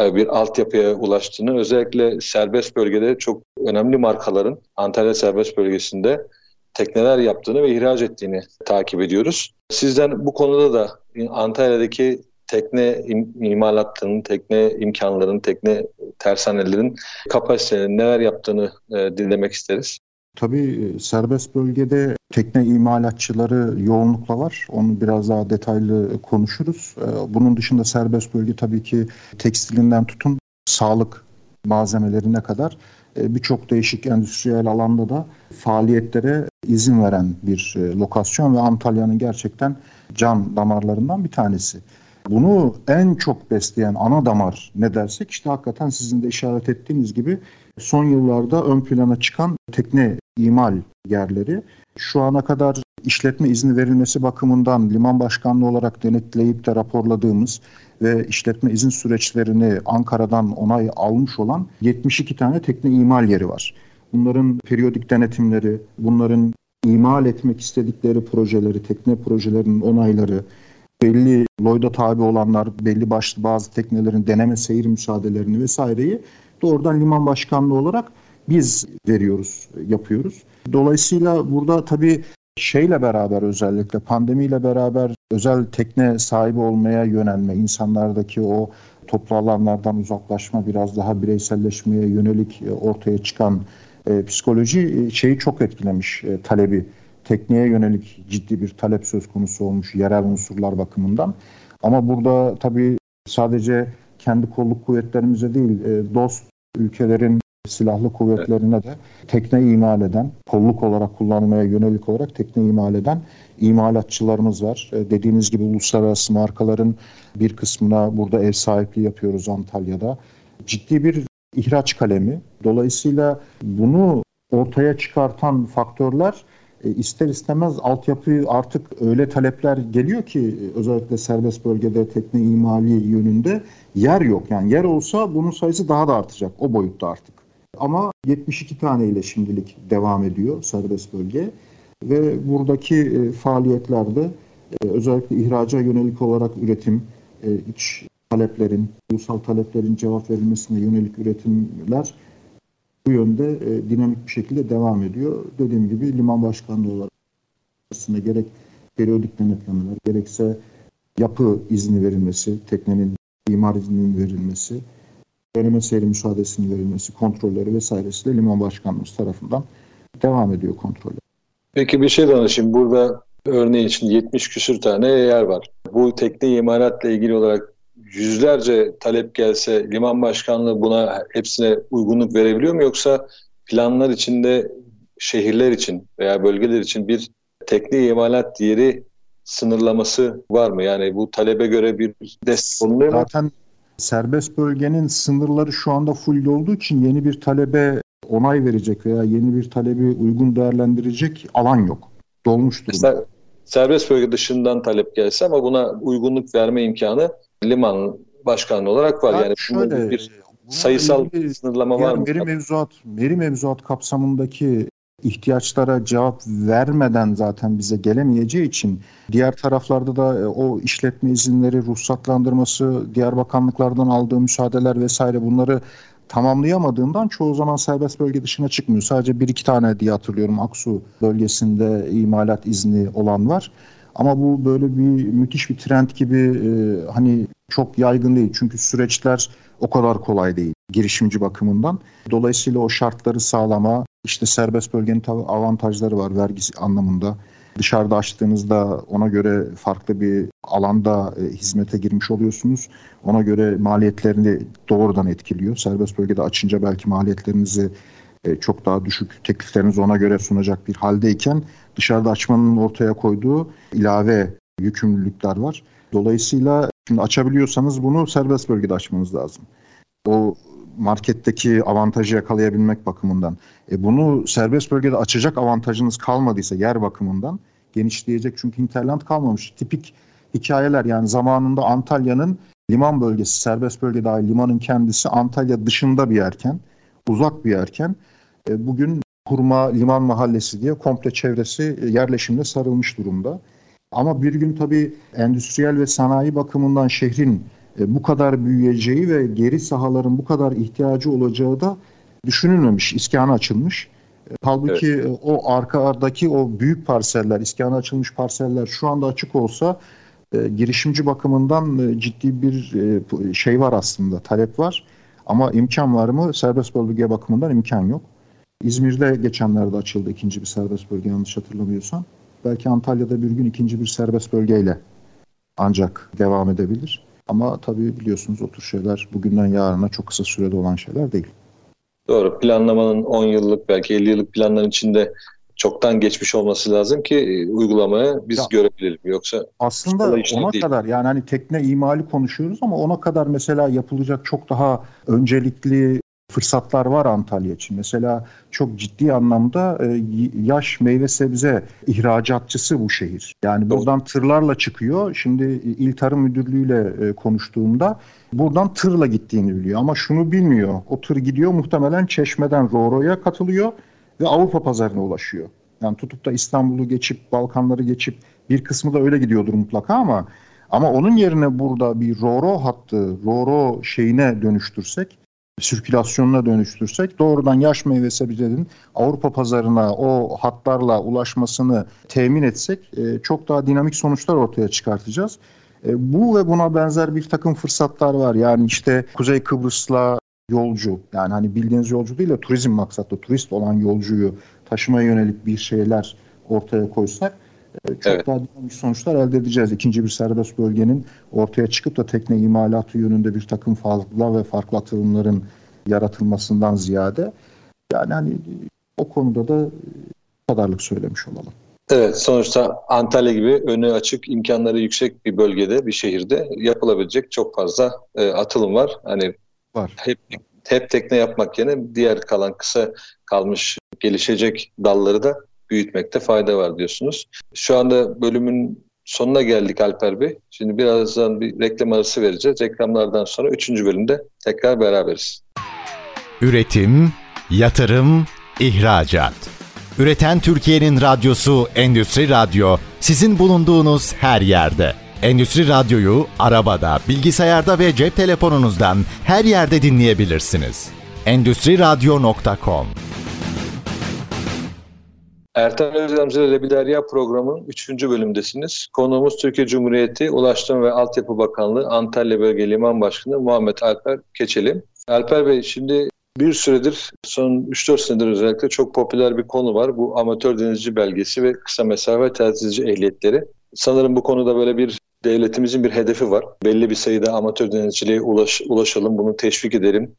e, bir altyapıya ulaştığını özellikle serbest bölgede çok önemli markaların Antalya serbest bölgesinde tekneler yaptığını ve ihraç ettiğini takip ediyoruz. Sizden bu konuda da Antalya'daki tekne im- tekne imkanlarının, tekne tersanelerin kapasitelerinin neler yaptığını e, dinlemek isteriz. Tabii e, serbest bölgede tekne imalatçıları yoğunlukla var. Onu biraz daha detaylı konuşuruz. E, bunun dışında serbest bölge tabii ki tekstilinden tutun sağlık malzemelerine kadar e, birçok değişik endüstriyel alanda da faaliyetlere izin veren bir lokasyon ve Antalya'nın gerçekten can damarlarından bir tanesi. Bunu en çok besleyen ana damar ne dersek işte hakikaten sizin de işaret ettiğiniz gibi son yıllarda ön plana çıkan tekne imal yerleri. Şu ana kadar işletme izni verilmesi bakımından liman başkanlığı olarak denetleyip de raporladığımız ve işletme izin süreçlerini Ankara'dan onay almış olan 72 tane tekne imal yeri var. Bunların periyodik denetimleri, bunların imal etmek istedikleri projeleri, tekne projelerinin onayları, belli Lloyd'a tabi olanlar, belli başlı bazı teknelerin deneme seyir müsaadelerini vesaireyi doğrudan liman başkanlığı olarak biz veriyoruz, yapıyoruz. Dolayısıyla burada tabii şeyle beraber özellikle pandemiyle beraber özel tekne sahibi olmaya yönelme, insanlardaki o toplu alanlardan uzaklaşma, biraz daha bireyselleşmeye yönelik e, ortaya çıkan e, psikoloji e, şeyi çok etkilemiş e, talebi. Tekneye yönelik ciddi bir talep söz konusu olmuş yerel unsurlar bakımından. Ama burada tabii sadece kendi kolluk kuvvetlerimize değil, e, dost ülkelerin silahlı kuvvetlerine de tekne imal eden, kolluk olarak kullanmaya yönelik olarak tekne imal eden imalatçılarımız var. E, dediğiniz gibi uluslararası markaların bir kısmına burada ev sahipliği yapıyoruz Antalya'da. Ciddi bir ihraç kalemi. Dolayısıyla bunu ortaya çıkartan faktörler e, ister istemez altyapı artık öyle talepler geliyor ki özellikle serbest bölgede tekne imali yönünde yer yok. Yani yer olsa bunun sayısı daha da artacak o boyutta artık. Ama 72 tane ile şimdilik devam ediyor serbest bölge. Ve buradaki e, faaliyetlerde e, özellikle ihraca yönelik olarak üretim, e, iç taleplerin, ulusal taleplerin cevap verilmesine yönelik üretimler bu yönde dinamik bir şekilde devam ediyor. Dediğim gibi liman başkanlığı olarak aslında gerek periyodik denetlemeler, gerekse yapı izni verilmesi, teknenin imar izninin verilmesi, deneme seyri müsaadesinin verilmesi, kontrolleri vesairesi de liman başkanlığımız tarafından devam ediyor kontroller. Peki bir şey danışayım. Burada örneğin için 70 küsür tane yer var. Bu tekne imalatla ilgili olarak yüzlerce talep gelse liman başkanlığı buna hepsine uygunluk verebiliyor mu yoksa planlar içinde şehirler için veya bölgeler için bir tekne imalat yeri sınırlaması var mı? Yani bu talebe göre bir destek olunuyor mu? Zaten serbest bölgenin sınırları şu anda full olduğu için yeni bir talebe onay verecek veya yeni bir talebi uygun değerlendirecek alan yok. Dolmuş durumda. Ser, serbest bölge dışından talep gelse ama buna uygunluk verme imkanı liman başkanlığı olarak var. Yani, yani şöyle, bir sayısal ilgili, sınırlama yani var mı? Meri mevzuat, meri mevzuat kapsamındaki ihtiyaçlara cevap vermeden zaten bize gelemeyeceği için diğer taraflarda da e, o işletme izinleri, ruhsatlandırması, diğer bakanlıklardan aldığı müsaadeler vesaire bunları tamamlayamadığından çoğu zaman serbest bölge dışına çıkmıyor. Sadece bir iki tane diye hatırlıyorum Aksu bölgesinde imalat izni olan var. Ama bu böyle bir müthiş bir trend gibi e, hani çok yaygın değil. Çünkü süreçler o kadar kolay değil girişimci bakımından. Dolayısıyla o şartları sağlama, işte serbest bölgenin avantajları var vergi anlamında. Dışarıda açtığınızda ona göre farklı bir alanda e, hizmete girmiş oluyorsunuz. Ona göre maliyetlerini doğrudan etkiliyor. Serbest bölgede açınca belki maliyetlerinizi e, çok daha düşük tekliflerinizi ona göre sunacak bir haldeyken dışarıda açmanın ortaya koyduğu ilave yükümlülükler var. Dolayısıyla şimdi açabiliyorsanız bunu serbest bölgede açmanız lazım. O marketteki avantajı yakalayabilmek bakımından. E bunu serbest bölgede açacak avantajınız kalmadıysa yer bakımından genişleyecek çünkü hinterland kalmamış. Tipik hikayeler yani zamanında Antalya'nın liman bölgesi, serbest bölge dahil limanın kendisi Antalya dışında bir yerken, uzak bir yerken e, bugün Kurma Liman Mahallesi diye komple çevresi e, yerleşimle sarılmış durumda. Ama bir gün tabii endüstriyel ve sanayi bakımından şehrin e, bu kadar büyüyeceği ve geri sahaların bu kadar ihtiyacı olacağı da düşünülmemiş, iskana açılmış. E, halbuki evet. E, o arkadaki o büyük parseller, iskana açılmış parseller şu anda açık olsa e, girişimci bakımından e, ciddi bir e, şey var aslında, talep var. Ama imkan var mı? Serbest bölge bakımından imkan yok. İzmir'de geçenlerde açıldı ikinci bir serbest bölge yanlış hatırlamıyorsam. Belki Antalya'da bir gün ikinci bir serbest bölgeyle ancak devam edebilir. Ama tabii biliyorsunuz o tür şeyler bugünden yarına çok kısa sürede olan şeyler değil. Doğru. Planlamanın 10 yıllık belki 50 yıllık planların içinde çoktan geçmiş olması lazım ki e, uygulamaya biz ya, görebilelim. Yoksa aslında ona değil. kadar yani hani tekne imali konuşuyoruz ama ona kadar mesela yapılacak çok daha öncelikli fırsatlar var Antalya için. Mesela çok ciddi anlamda e, yaş meyve sebze ihracatçısı bu şehir. Yani buradan tırlarla çıkıyor. Şimdi İl Tarım Müdürlüğü ile e, konuştuğumda buradan tırla gittiğini biliyor. Ama şunu bilmiyor. O tır gidiyor muhtemelen Çeşme'den Roro'ya katılıyor ve Avrupa pazarına ulaşıyor. Yani tutup da İstanbul'u geçip Balkanları geçip bir kısmı da öyle gidiyordur mutlaka ama ama onun yerine burada bir Roro hattı, Roro şeyine dönüştürsek sirkülasyonuna dönüştürsek doğrudan yaş meyve sebzelerin Avrupa pazarına o hatlarla ulaşmasını temin etsek e, çok daha dinamik sonuçlar ortaya çıkartacağız. E, bu ve buna benzer bir takım fırsatlar var. Yani işte Kuzey Kıbrıs'la yolcu yani hani bildiğiniz yolcu değil de turizm maksatlı turist olan yolcuyu taşımaya yönelik bir şeyler ortaya koysak çok evet. daha dinamik sonuçlar elde edeceğiz. İkinci bir serbest bölgenin ortaya çıkıp da tekne imalatı yönünde bir takım fazla ve farklı atılımların yaratılmasından ziyade yani hani o konuda da bu kadarlık söylemiş olalım. Evet sonuçta Antalya gibi önü açık imkanları yüksek bir bölgede bir şehirde yapılabilecek çok fazla e, atılım var. Hani var. Hep hep tekne yapmak yerine diğer kalan kısa kalmış gelişecek dalları da büyütmekte fayda var diyorsunuz. Şu anda bölümün sonuna geldik Alper Bey. Şimdi birazdan bir reklam arası vereceğiz. Reklamlardan sonra 3. bölümde tekrar beraberiz. Üretim, yatırım, ihracat. Üreten Türkiye'nin radyosu Endüstri Radyo sizin bulunduğunuz her yerde. Endüstri Radyo'yu arabada, bilgisayarda ve cep telefonunuzdan her yerde dinleyebilirsiniz. Endüstri Radyo.com Ertan Özdemir ile Bir Derya programının 3. bölümdesiniz. Konuğumuz Türkiye Cumhuriyeti Ulaştırma ve Altyapı Bakanlığı Antalya Bölge Liman Başkanı Muhammed Alper Keçeli. Alper Bey şimdi bir süredir son 3-4 senedir özellikle çok popüler bir konu var. Bu amatör denizci belgesi ve kısa mesafe telsizci ehliyetleri. Sanırım bu konuda böyle bir devletimizin bir hedefi var. Belli bir sayıda amatör denizciliğe ulaş, ulaşalım, bunu teşvik edelim.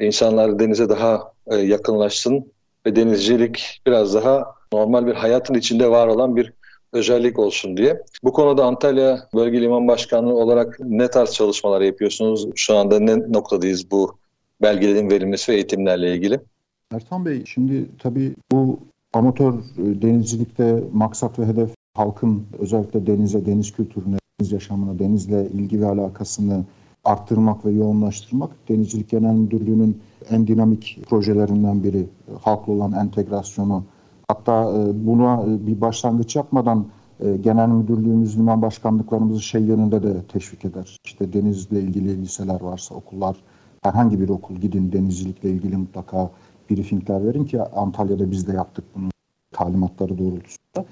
İnsanlar denize daha e, yakınlaşsın ve denizcilik biraz daha normal bir hayatın içinde var olan bir özellik olsun diye. Bu konuda Antalya Bölge Liman Başkanlığı olarak ne tarz çalışmalar yapıyorsunuz? Şu anda ne noktadayız bu belgelerin verilmesi ve eğitimlerle ilgili? Ertan Bey şimdi tabii bu amatör e, denizcilikte maksat ve hedef halkın özellikle denize, deniz kültürüne, deniz yaşamına, denizle ilgi ve alakasını arttırmak ve yoğunlaştırmak Denizcilik Genel Müdürlüğü'nün en dinamik projelerinden biri. Halkla olan entegrasyonu. Hatta e, buna e, bir başlangıç yapmadan genel müdürlüğümüz, liman başkanlıklarımızı şey yönünde de teşvik eder. İşte denizle ilgili liseler varsa okullar herhangi bir okul gidin denizcilikle ilgili mutlaka briefingler verin ki Antalya'da biz de yaptık bunu talimatları doğrultusunda.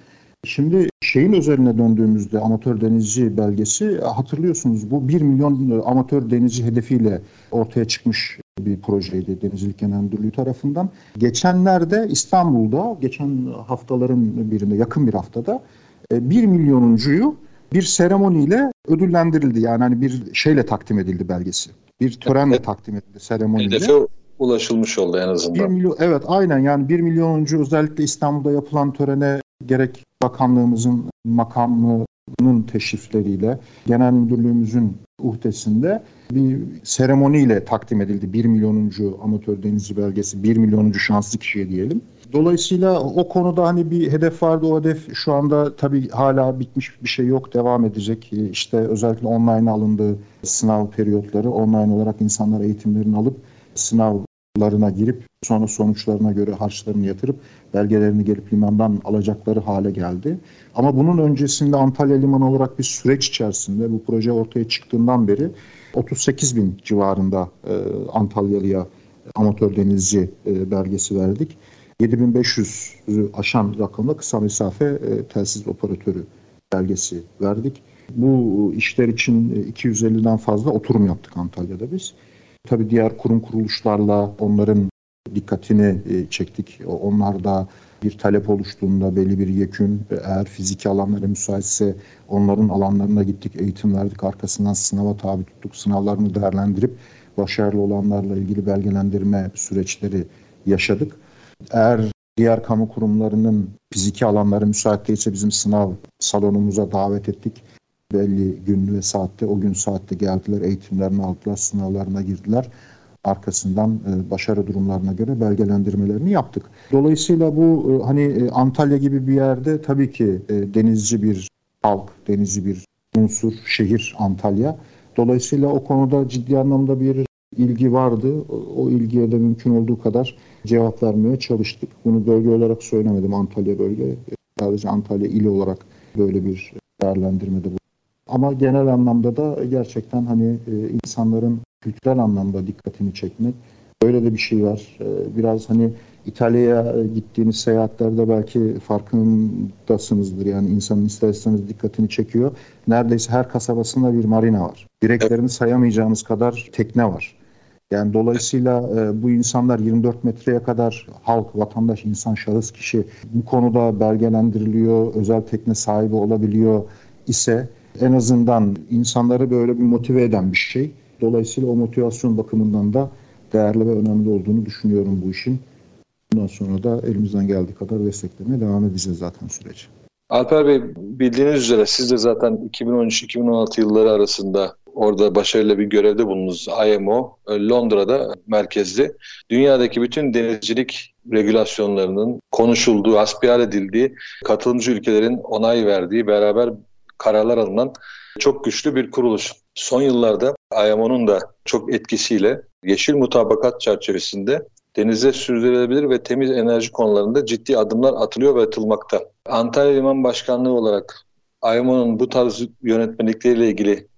Şimdi şeyin üzerine döndüğümüzde amatör denizci belgesi hatırlıyorsunuz bu 1 milyon amatör denizci hedefiyle ortaya çıkmış bir projeydi Denizcilik Genel Müdürlüğü tarafından. Geçenlerde İstanbul'da geçen haftaların birinde yakın bir haftada 1 e, milyonuncuyu bir seremoniyle ödüllendirildi. Yani hani bir şeyle takdim edildi belgesi bir törenle evet. takdim edildi seremoniyle. Hedefe ulaşılmış oldu en azından. 1 milyon, evet aynen yani 1 milyonuncu özellikle İstanbul'da yapılan törene gerek bakanlığımızın makamının teşrifleriyle genel müdürlüğümüzün uhdesinde bir seremoniyle takdim edildi. 1 milyonuncu amatör denizci belgesi, 1 milyonuncu şanslı kişiye diyelim. Dolayısıyla o konuda hani bir hedef vardı. O hedef şu anda tabii hala bitmiş bir şey yok. Devam edecek. İşte özellikle online alındığı sınav periyotları online olarak insanlar eğitimlerini alıp sınavlarına girip sonra sonuçlarına göre harçlarını yatırıp belgelerini gelip limandan alacakları hale geldi. Ama bunun öncesinde Antalya Limanı olarak bir süreç içerisinde bu proje ortaya çıktığından beri 38 bin civarında e, Antalyalıya amatör denizci e, belgesi verdik. 7500'ü aşan rakamla kısa mesafe e, telsiz operatörü belgesi verdik. Bu işler için 250'den fazla oturum yaptık Antalya'da biz. Tabii diğer kurum kuruluşlarla onların dikkatini e, çektik. Onlar da bir talep oluştuğunda belli bir yekün eğer fiziki alanlara müsaitse onların alanlarına gittik, eğitim verdik. Arkasından sınava tabi tuttuk. Sınavlarını değerlendirip başarılı olanlarla ilgili belgelendirme süreçleri yaşadık. Eğer diğer kamu kurumlarının fiziki alanları müsait değilse bizim sınav salonumuza davet ettik. Belli gün ve saatte o gün saatte geldiler, eğitimlerini aldılar, sınavlarına girdiler. Arkasından e, başarı durumlarına göre belgelendirmelerini yaptık. Dolayısıyla bu e, hani e, Antalya gibi bir yerde tabii ki denizci bir halk, denizci bir unsur, şehir Antalya. Dolayısıyla o konuda ciddi anlamda bir ilgi vardı. O ilgiye de mümkün olduğu kadar cevap vermeye çalıştık. Bunu bölge olarak söylemedim Antalya bölge. Sadece Antalya ili olarak böyle bir değerlendirmede bu. Ama genel anlamda da gerçekten hani e, insanların kültürel anlamda dikkatini çekmek. Böyle de bir şey var. E, biraz hani İtalya'ya gittiğiniz seyahatlerde belki farkındasınızdır. Yani insanın isterseniz dikkatini çekiyor. Neredeyse her kasabasında bir marina var. Direklerini sayamayacağınız kadar tekne var. Yani dolayısıyla e, bu insanlar 24 metreye kadar halk, vatandaş, insan, şahıs, kişi bu konuda belgelendiriliyor, özel tekne sahibi olabiliyor ise en azından insanları böyle bir motive eden bir şey. Dolayısıyla o motivasyon bakımından da değerli ve önemli olduğunu düşünüyorum bu işin. Bundan sonra da elimizden geldiği kadar desteklemeye devam edeceğiz zaten süreci. Alper Bey bildiğiniz üzere siz de zaten 2013-2016 yılları arasında orada başarılı bir görevde bulundunuz. IMO e, Londra'da merkezli. Dünyadaki bütün denizcilik regülasyonlarının konuşulduğu, hasbihal edildiği, katılımcı ülkelerin onay verdiği, beraber kararlar alınan çok güçlü bir kuruluş. Son yıllarda IMO'nun da çok etkisiyle yeşil mutabakat çerçevesinde denize sürdürülebilir ve temiz enerji konularında ciddi adımlar atılıyor ve atılmakta. Antalya Liman Başkanlığı olarak IMO'nun bu tarz yönetmelikleriyle ilgili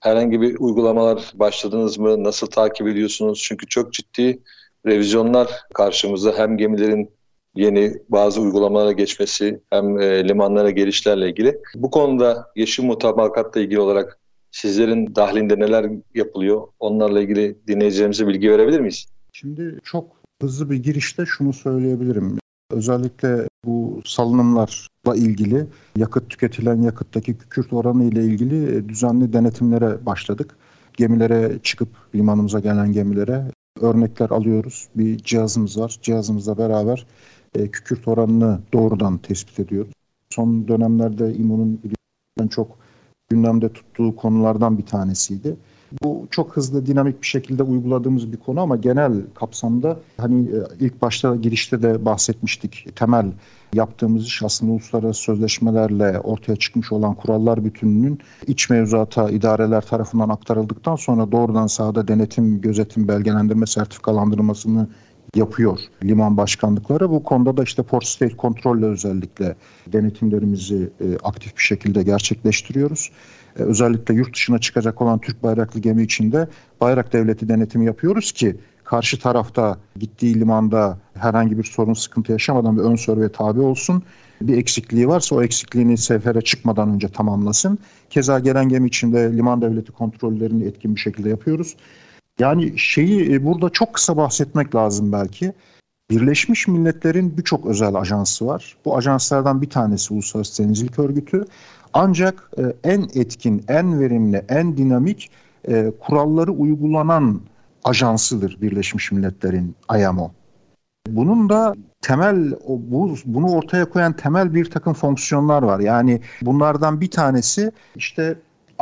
herhangi bir uygulamalar başladınız mı? Nasıl takip ediyorsunuz? Çünkü çok ciddi revizyonlar karşımızda hem gemilerin yeni bazı uygulamalara geçmesi hem e, limanlara gelişlerle ilgili. Bu konuda yeşil mutabakatla ilgili olarak sizlerin dahlinde neler yapılıyor? Onlarla ilgili dinleyicilerimize bilgi verebilir miyiz? Şimdi çok hızlı bir girişte şunu söyleyebilirim. Özellikle bu salınımlarla ilgili yakıt tüketilen yakıttaki kükürt oranı ile ilgili e, düzenli denetimlere başladık. Gemilere çıkıp limanımıza gelen gemilere örnekler alıyoruz. Bir cihazımız var. Cihazımızla beraber e, kükürt oranını doğrudan tespit ediyoruz. Son dönemlerde İMO'nun çok gündemde tuttuğu konulardan bir tanesiydi. Bu çok hızlı, dinamik bir şekilde uyguladığımız bir konu ama genel kapsamda hani e, ilk başta girişte de bahsetmiştik. Temel yaptığımız iş aslında uluslararası sözleşmelerle ortaya çıkmış olan kurallar bütününün iç mevzuata idareler tarafından aktarıldıktan sonra doğrudan sahada denetim, gözetim, belgelendirme, sertifikalandırmasını yapıyor liman başkanlıkları. Bu konuda da işte Port State Kontrol'le özellikle denetimlerimizi e, aktif bir şekilde gerçekleştiriyoruz. E, özellikle yurt dışına çıkacak olan Türk bayraklı gemi içinde bayrak devleti denetimi yapıyoruz ki karşı tarafta gittiği limanda herhangi bir sorun sıkıntı yaşamadan bir ön sörve tabi olsun. Bir eksikliği varsa o eksikliğini sefere çıkmadan önce tamamlasın. Keza gelen gemi içinde liman devleti kontrollerini etkin bir şekilde yapıyoruz. Yani şeyi e, burada çok kısa bahsetmek lazım belki. Birleşmiş Milletler'in birçok özel ajansı var. Bu ajanslardan bir tanesi Uluslararası Denizcilik Örgütü. Ancak e, en etkin, en verimli, en dinamik e, kuralları uygulanan ajansıdır Birleşmiş Milletler'in IMO. Bunun da temel bu bunu ortaya koyan temel bir takım fonksiyonlar var. Yani bunlardan bir tanesi işte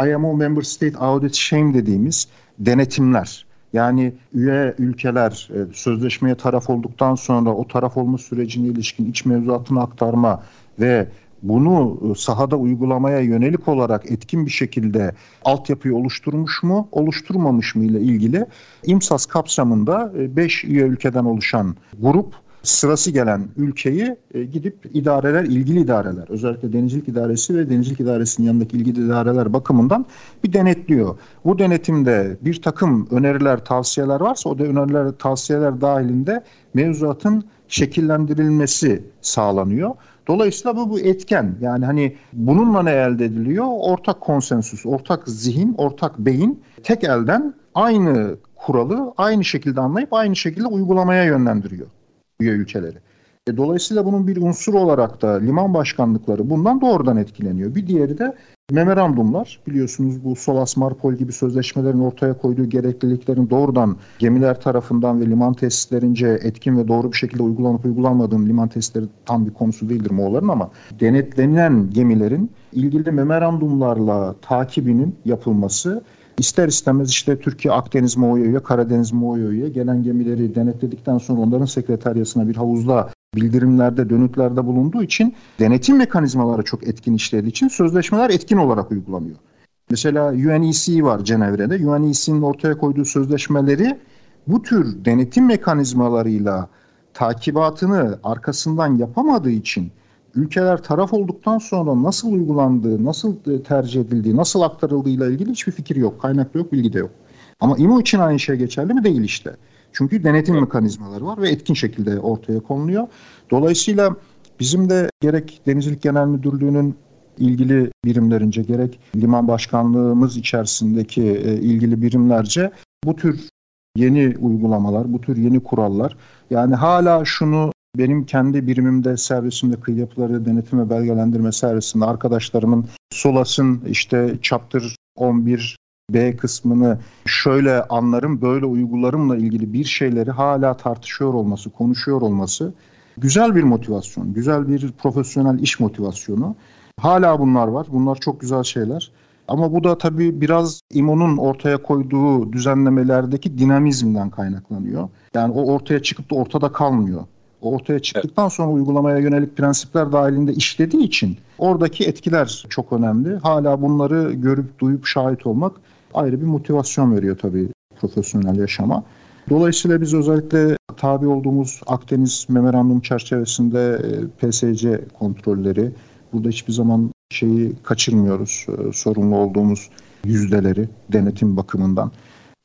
IMO Member State Audit Shame dediğimiz denetimler. Yani üye ülkeler e, sözleşmeye taraf olduktan sonra o taraf olma sürecine ilişkin iç mevzuatını aktarma ve bunu e, sahada uygulamaya yönelik olarak etkin bir şekilde altyapıyı oluşturmuş mu, oluşturmamış mı ile ilgili İMSAS kapsamında 5 e, üye ülkeden oluşan grup sırası gelen ülkeyi e, gidip idareler, ilgili idareler, özellikle Denizcilik İdaresi ve Denizcilik İdaresi'nin yanındaki ilgili idareler bakımından bir denetliyor. Bu denetimde bir takım öneriler, tavsiyeler varsa o da öneriler, tavsiyeler dahilinde mevzuatın şekillendirilmesi sağlanıyor. Dolayısıyla bu, bu etken. Yani hani bununla ne elde ediliyor? Ortak konsensüs, ortak zihin, ortak beyin tek elden aynı kuralı aynı şekilde anlayıp aynı şekilde uygulamaya yönlendiriyor üye ülkeleri. E, dolayısıyla bunun bir unsur olarak da liman başkanlıkları bundan doğrudan etkileniyor. Bir diğeri de memorandumlar. Biliyorsunuz bu Solas Marpol gibi sözleşmelerin ortaya koyduğu gerekliliklerin doğrudan gemiler tarafından ve liman tesislerince etkin ve doğru bir şekilde uygulanıp uygulanmadığını liman tesisleri tam bir konusu değildir Moğolların ama denetlenen gemilerin ilgili memorandumlarla takibinin yapılması İster istemez işte Türkiye Akdeniz Moğoyo'ya, Karadeniz Moğoyo'ya gelen gemileri denetledikten sonra onların sekreteryasına bir havuzda bildirimlerde, dönütlerde bulunduğu için denetim mekanizmaları çok etkin işlediği için sözleşmeler etkin olarak uygulanıyor. Mesela UNEC var Cenevre'de. UNEC'nin ortaya koyduğu sözleşmeleri bu tür denetim mekanizmalarıyla takibatını arkasından yapamadığı için ülkeler taraf olduktan sonra nasıl uygulandığı, nasıl e, tercih edildiği, nasıl aktarıldığıyla ilgili hiçbir fikir yok. Kaynak da yok, bilgi de yok. Ama İMO için aynı şey geçerli mi? Değil işte. Çünkü denetim mekanizmaları var ve etkin şekilde ortaya konuluyor. Dolayısıyla bizim de gerek Denizcilik Genel Müdürlüğü'nün ilgili birimlerince gerek liman başkanlığımız içerisindeki e, ilgili birimlerce bu tür yeni uygulamalar, bu tür yeni kurallar yani hala şunu benim kendi birimimde, servisimde kıyı yapıları denetim ve belgelendirme servisinde arkadaşlarımın SOLAS'ın işte chapter 11 B kısmını şöyle anlarım, böyle uygularımla ilgili bir şeyleri hala tartışıyor olması, konuşuyor olması güzel bir motivasyon, güzel bir profesyonel iş motivasyonu. Hala bunlar var. Bunlar çok güzel şeyler. Ama bu da tabii biraz İMO'nun ortaya koyduğu düzenlemelerdeki dinamizmden kaynaklanıyor. Yani o ortaya çıkıp da ortada kalmıyor ortaya çıktıktan sonra uygulamaya yönelik prensipler dahilinde işlediği için oradaki etkiler çok önemli. Hala bunları görüp duyup şahit olmak ayrı bir motivasyon veriyor tabii profesyonel yaşama. Dolayısıyla biz özellikle tabi olduğumuz Akdeniz Memorandum çerçevesinde e, PSC kontrolleri, burada hiçbir zaman şeyi kaçırmıyoruz, e, sorumlu olduğumuz yüzdeleri denetim bakımından.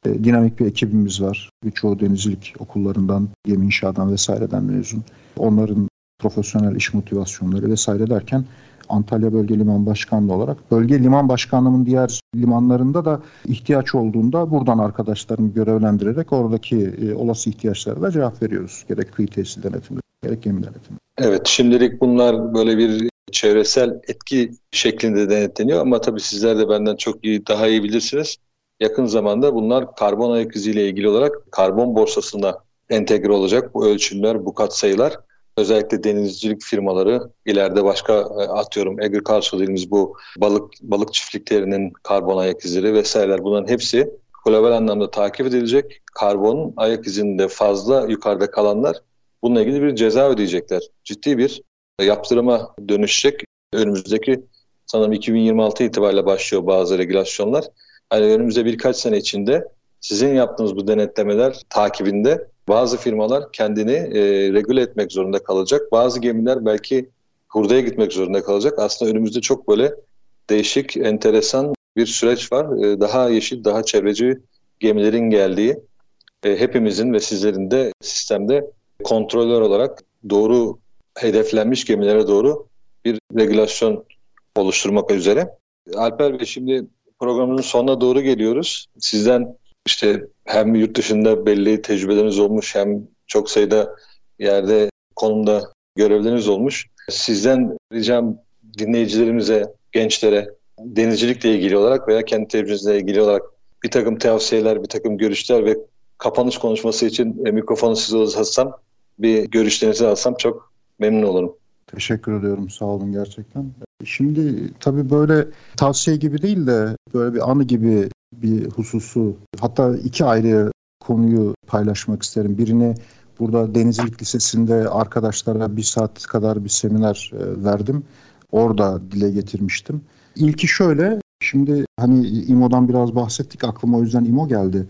E, dinamik bir ekibimiz var. Birçoğu denizcilik okullarından, gemi inşaatından vesaireden mezun. Onların profesyonel iş motivasyonları vesaire derken Antalya Bölge Liman Başkanlığı olarak bölge liman başkanlığının diğer limanlarında da ihtiyaç olduğunda buradan arkadaşlarımı görevlendirerek oradaki e, olası ihtiyaçlara da cevap veriyoruz. Gerek kıyı tesis denetimi, gerek gemi denetimi. Evet şimdilik bunlar böyle bir çevresel etki şeklinde denetleniyor ama tabii sizler de benden çok iyi daha iyi bilirsiniz. Yakın zamanda bunlar karbon ayak iziyle ilgili olarak karbon borsasına entegre olacak bu ölçümler, bu katsayılar. Özellikle denizcilik firmaları ileride başka e, atıyorum agriculture dediğimiz bu balık balık çiftliklerinin karbon ayak izleri vesaireler bunların hepsi global anlamda takip edilecek. Karbon ayak izinde fazla yukarıda kalanlar bununla ilgili bir ceza ödeyecekler. Ciddi bir yaptırıma dönüşecek. Önümüzdeki sanırım 2026 itibariyle başlıyor bazı regülasyonlar. Hani önümüzde birkaç sene içinde sizin yaptığınız bu denetlemeler takibinde bazı firmalar kendini e, regüle etmek zorunda kalacak. Bazı gemiler belki hurdaya gitmek zorunda kalacak. Aslında önümüzde çok böyle değişik, enteresan bir süreç var. E, daha yeşil, daha çevreci gemilerin geldiği, e, hepimizin ve sizlerin de sistemde kontrolör olarak doğru hedeflenmiş gemilere doğru bir regülasyon oluşturmak üzere. Alper Bey şimdi programımızın sonuna doğru geliyoruz. Sizden işte hem yurt dışında belli tecrübeleriniz olmuş hem çok sayıda yerde konumda görevleriniz olmuş. Sizden ricam dinleyicilerimize, gençlere denizcilikle ilgili olarak veya kendi tecrübenizle ilgili olarak bir takım tavsiyeler, bir takım görüşler ve kapanış konuşması için e, mikrofonu size uzatsam, bir görüşlerinizi alsam çok memnun olurum. Teşekkür ediyorum. Sağ olun gerçekten. Şimdi tabii böyle tavsiye gibi değil de böyle bir anı gibi bir hususu hatta iki ayrı konuyu paylaşmak isterim. Birini burada Denizcilik Lisesi'nde arkadaşlara bir saat kadar bir seminer e, verdim. Orada dile getirmiştim. İlki şöyle, şimdi hani İMO'dan biraz bahsettik aklıma o yüzden İMO geldi.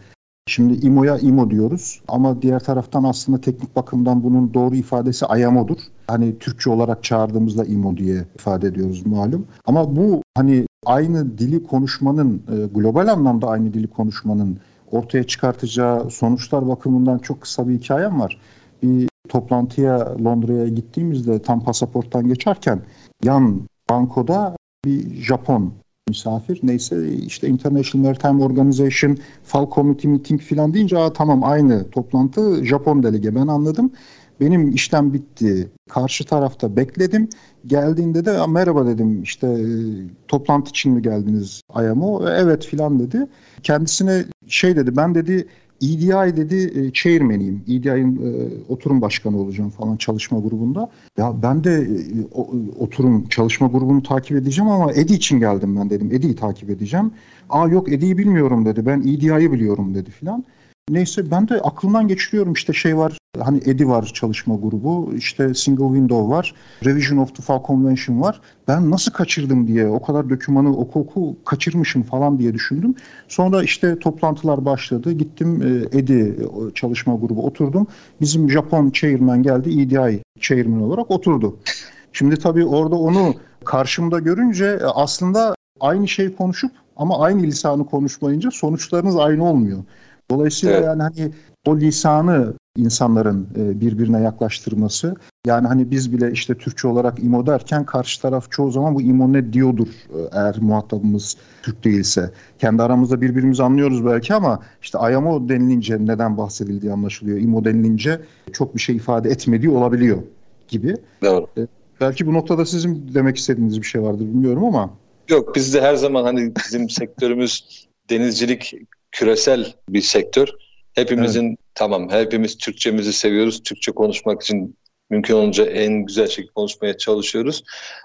Şimdi İMO'ya İMO diyoruz ama diğer taraftan aslında teknik bakımdan bunun doğru ifadesi IMO'dur. Hani Türkçe olarak çağırdığımızda İMO diye ifade ediyoruz malum. Ama bu hani aynı dili konuşmanın, e, global anlamda aynı dili konuşmanın ortaya çıkartacağı sonuçlar bakımından çok kısa bir hikayem var. Bir toplantıya Londra'ya gittiğimizde tam pasaporttan geçerken yan bankoda bir Japon misafir neyse işte International Maritime Organization Fal Committee Meeting falan deyince Aa, tamam aynı toplantı Japon delege ben anladım. Benim işlem bitti. Karşı tarafta bekledim. Geldiğinde de merhaba dedim işte e, toplantı için mi geldiniz Ayamo? Evet filan dedi. Kendisine şey dedi ben dedi EDI dedi e, chairman'iyim. EDI'nin e, oturum başkanı olacağım falan çalışma grubunda. Ya ben de e, oturum çalışma grubunu takip edeceğim ama EDI için geldim ben dedim. EDI'yi takip edeceğim. Aa yok EDI'yi bilmiyorum dedi. Ben EDI'yi biliyorum dedi filan. Neyse ben de aklımdan geçiriyorum işte şey var hani EDI var çalışma grubu işte single window var revision of the FAO convention var ben nasıl kaçırdım diye o kadar dokümanı oku oku kaçırmışım falan diye düşündüm. Sonra işte toplantılar başladı gittim EDI çalışma grubu oturdum bizim Japon chairman geldi EDI chairman olarak oturdu. Şimdi tabii orada onu karşımda görünce aslında aynı şey konuşup ama aynı lisanı konuşmayınca sonuçlarınız aynı olmuyor. Dolayısıyla evet. yani hani o lisanı insanların e, birbirine yaklaştırması. Yani hani biz bile işte Türkçe olarak imo derken karşı taraf çoğu zaman bu imo ne diyordur e, eğer muhatabımız Türk değilse. Kendi aramızda birbirimizi anlıyoruz belki ama işte ayamo denilince neden bahsedildiği anlaşılıyor. imo denilince çok bir şey ifade etmediği olabiliyor gibi. Doğru. E, belki bu noktada sizin demek istediğiniz bir şey vardır bilmiyorum ama. Yok bizde her zaman hani bizim sektörümüz denizcilik küresel bir sektör. Hepimizin evet. tamam hepimiz Türkçemizi seviyoruz. Türkçe konuşmak için mümkün olunca en güzel şekilde konuşmaya çalışıyoruz.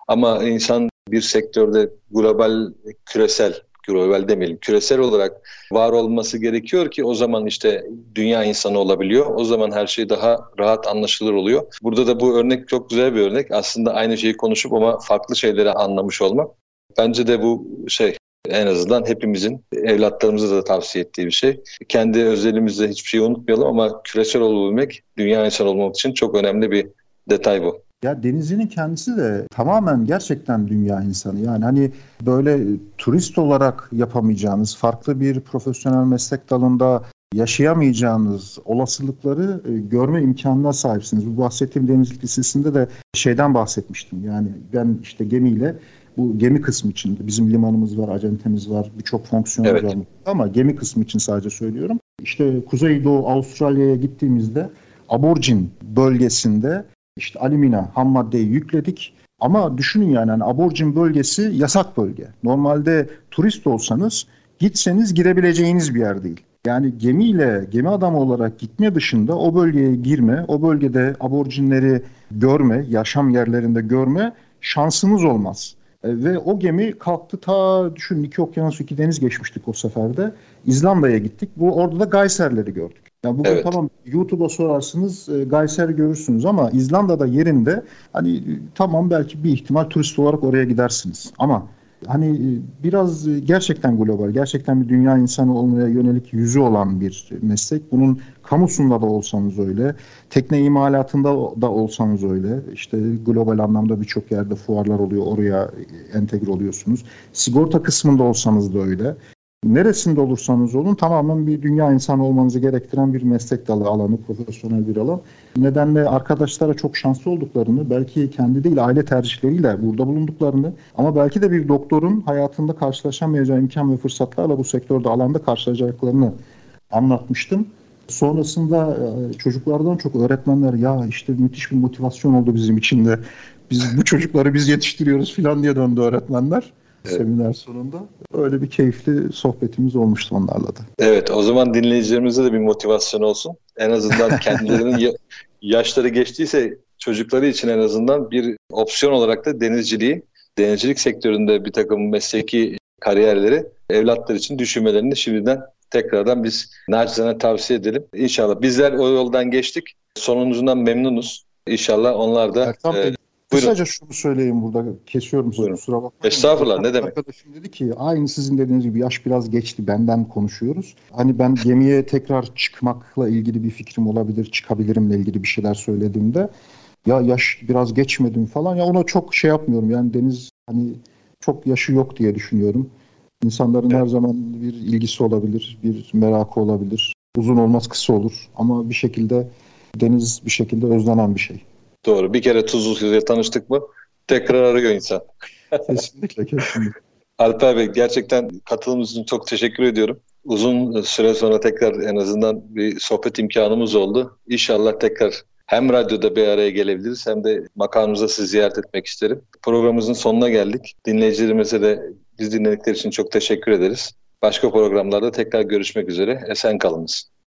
Ama insan bir sektörde global, küresel, global demeyelim, küresel olarak var olması gerekiyor ki o zaman işte dünya insanı olabiliyor. O zaman her şey daha rahat anlaşılır oluyor. Burada da bu örnek çok güzel bir örnek. Aslında aynı şeyi konuşup ama farklı şeyleri anlamış olmak. Bence de bu şey en azından hepimizin evlatlarımıza da tavsiye ettiği bir şey. Kendi özelimizde hiçbir şeyi unutmayalım ama küresel olabilmek dünya insan olmak için çok önemli bir detay bu. Ya Denizli'nin kendisi de tamamen gerçekten dünya insanı. Yani hani böyle turist olarak yapamayacağınız, farklı bir profesyonel meslek dalında yaşayamayacağınız olasılıkları e, görme imkanına sahipsiniz. Bu bahsettiğim Denizli Lisesi'nde de şeyden bahsetmiştim. Yani ben işte gemiyle bu gemi kısmı için bizim limanımız var, acentemiz var, birçok fonksiyonel evet. var. Ama gemi kısmı için sadece söylüyorum. İşte Kuzeydoğu Avustralya'ya gittiğimizde aborjin bölgesinde işte alümina ham maddeyi yükledik. Ama düşünün yani hani aborjin bölgesi yasak bölge. Normalde turist olsanız gitseniz girebileceğiniz bir yer değil. Yani gemiyle gemi adamı olarak gitme dışında o bölgeye girme, o bölgede aborjinleri görme, yaşam yerlerinde görme şansınız olmaz. E, ve o gemi kalktı ta düşün iki okyanus iki deniz geçmiştik o seferde. İzlanda'ya gittik. Bu orada da Geyserleri gördük. Yani bugün evet. tamam YouTube'a sorarsınız e, Geyser görürsünüz ama İzlanda'da yerinde hani tamam belki bir ihtimal turist olarak oraya gidersiniz. Ama hani e, biraz e, gerçekten global, gerçekten bir dünya insanı olmaya yönelik yüzü olan bir meslek. Bunun kamusunda da olsanız öyle, tekne imalatında da olsanız öyle. İşte global anlamda birçok yerde fuarlar oluyor, oraya entegre oluyorsunuz. Sigorta kısmında olsanız da öyle neresinde olursanız olun tamamen bir dünya insanı olmanızı gerektiren bir meslek dalı alanı, profesyonel bir alan. Nedenle arkadaşlara çok şanslı olduklarını, belki kendi değil aile tercihleriyle burada bulunduklarını ama belki de bir doktorun hayatında karşılaşamayacağı imkan ve fırsatlarla bu sektörde alanda karşılaşacaklarını anlatmıştım. Sonrasında e, çocuklardan çok öğretmenler ya işte müthiş bir motivasyon oldu bizim için de. Biz bu çocukları biz yetiştiriyoruz filan diye döndü öğretmenler evet. seminer sonunda. Öyle bir keyifli sohbetimiz olmuştu onlarla da. Evet o zaman dinleyicilerimize de bir motivasyon olsun. En azından *laughs* kendilerinin yaşları geçtiyse çocukları için en azından bir opsiyon olarak da denizciliği, denizcilik sektöründe bir takım mesleki kariyerleri evlatlar için düşünmelerini şimdiden tekrardan biz nacizane tavsiye edelim. İnşallah bizler o yoldan geçtik. Sonucundan memnunuz. İnşallah onlar da Ertan Bey, Buyurun. Kısaca şunu söyleyeyim burada. Kesiyorum sizi kusura bakmayın. Estağfurullah ne demek. Arkadaşım dedi ki aynı sizin dediğiniz gibi yaş biraz geçti benden konuşuyoruz. Hani ben gemiye tekrar çıkmakla ilgili bir fikrim olabilir, çıkabilirimle ilgili bir şeyler söylediğimde ya yaş biraz geçmedim falan ya ona çok şey yapmıyorum. Yani Deniz hani çok yaşı yok diye düşünüyorum. İnsanların evet. her zaman bir ilgisi olabilir, bir merakı olabilir. Uzun olmaz kısa olur ama bir şekilde Deniz bir şekilde özlenen bir şey. Doğru. Bir kere Tuzlu Suyu'ya tanıştık mı tekrar arıyor insan. kesinlikle kesinlikle. *laughs* Alper Bey gerçekten katılımınız için çok teşekkür ediyorum. Uzun süre sonra tekrar en azından bir sohbet imkanımız oldu. İnşallah tekrar hem radyoda bir araya gelebiliriz hem de makamımıza sizi ziyaret etmek isterim. Programımızın sonuna geldik. Dinleyicilerimize de biz dinledikleri için çok teşekkür ederiz. Başka programlarda tekrar görüşmek üzere. Esen kalınız.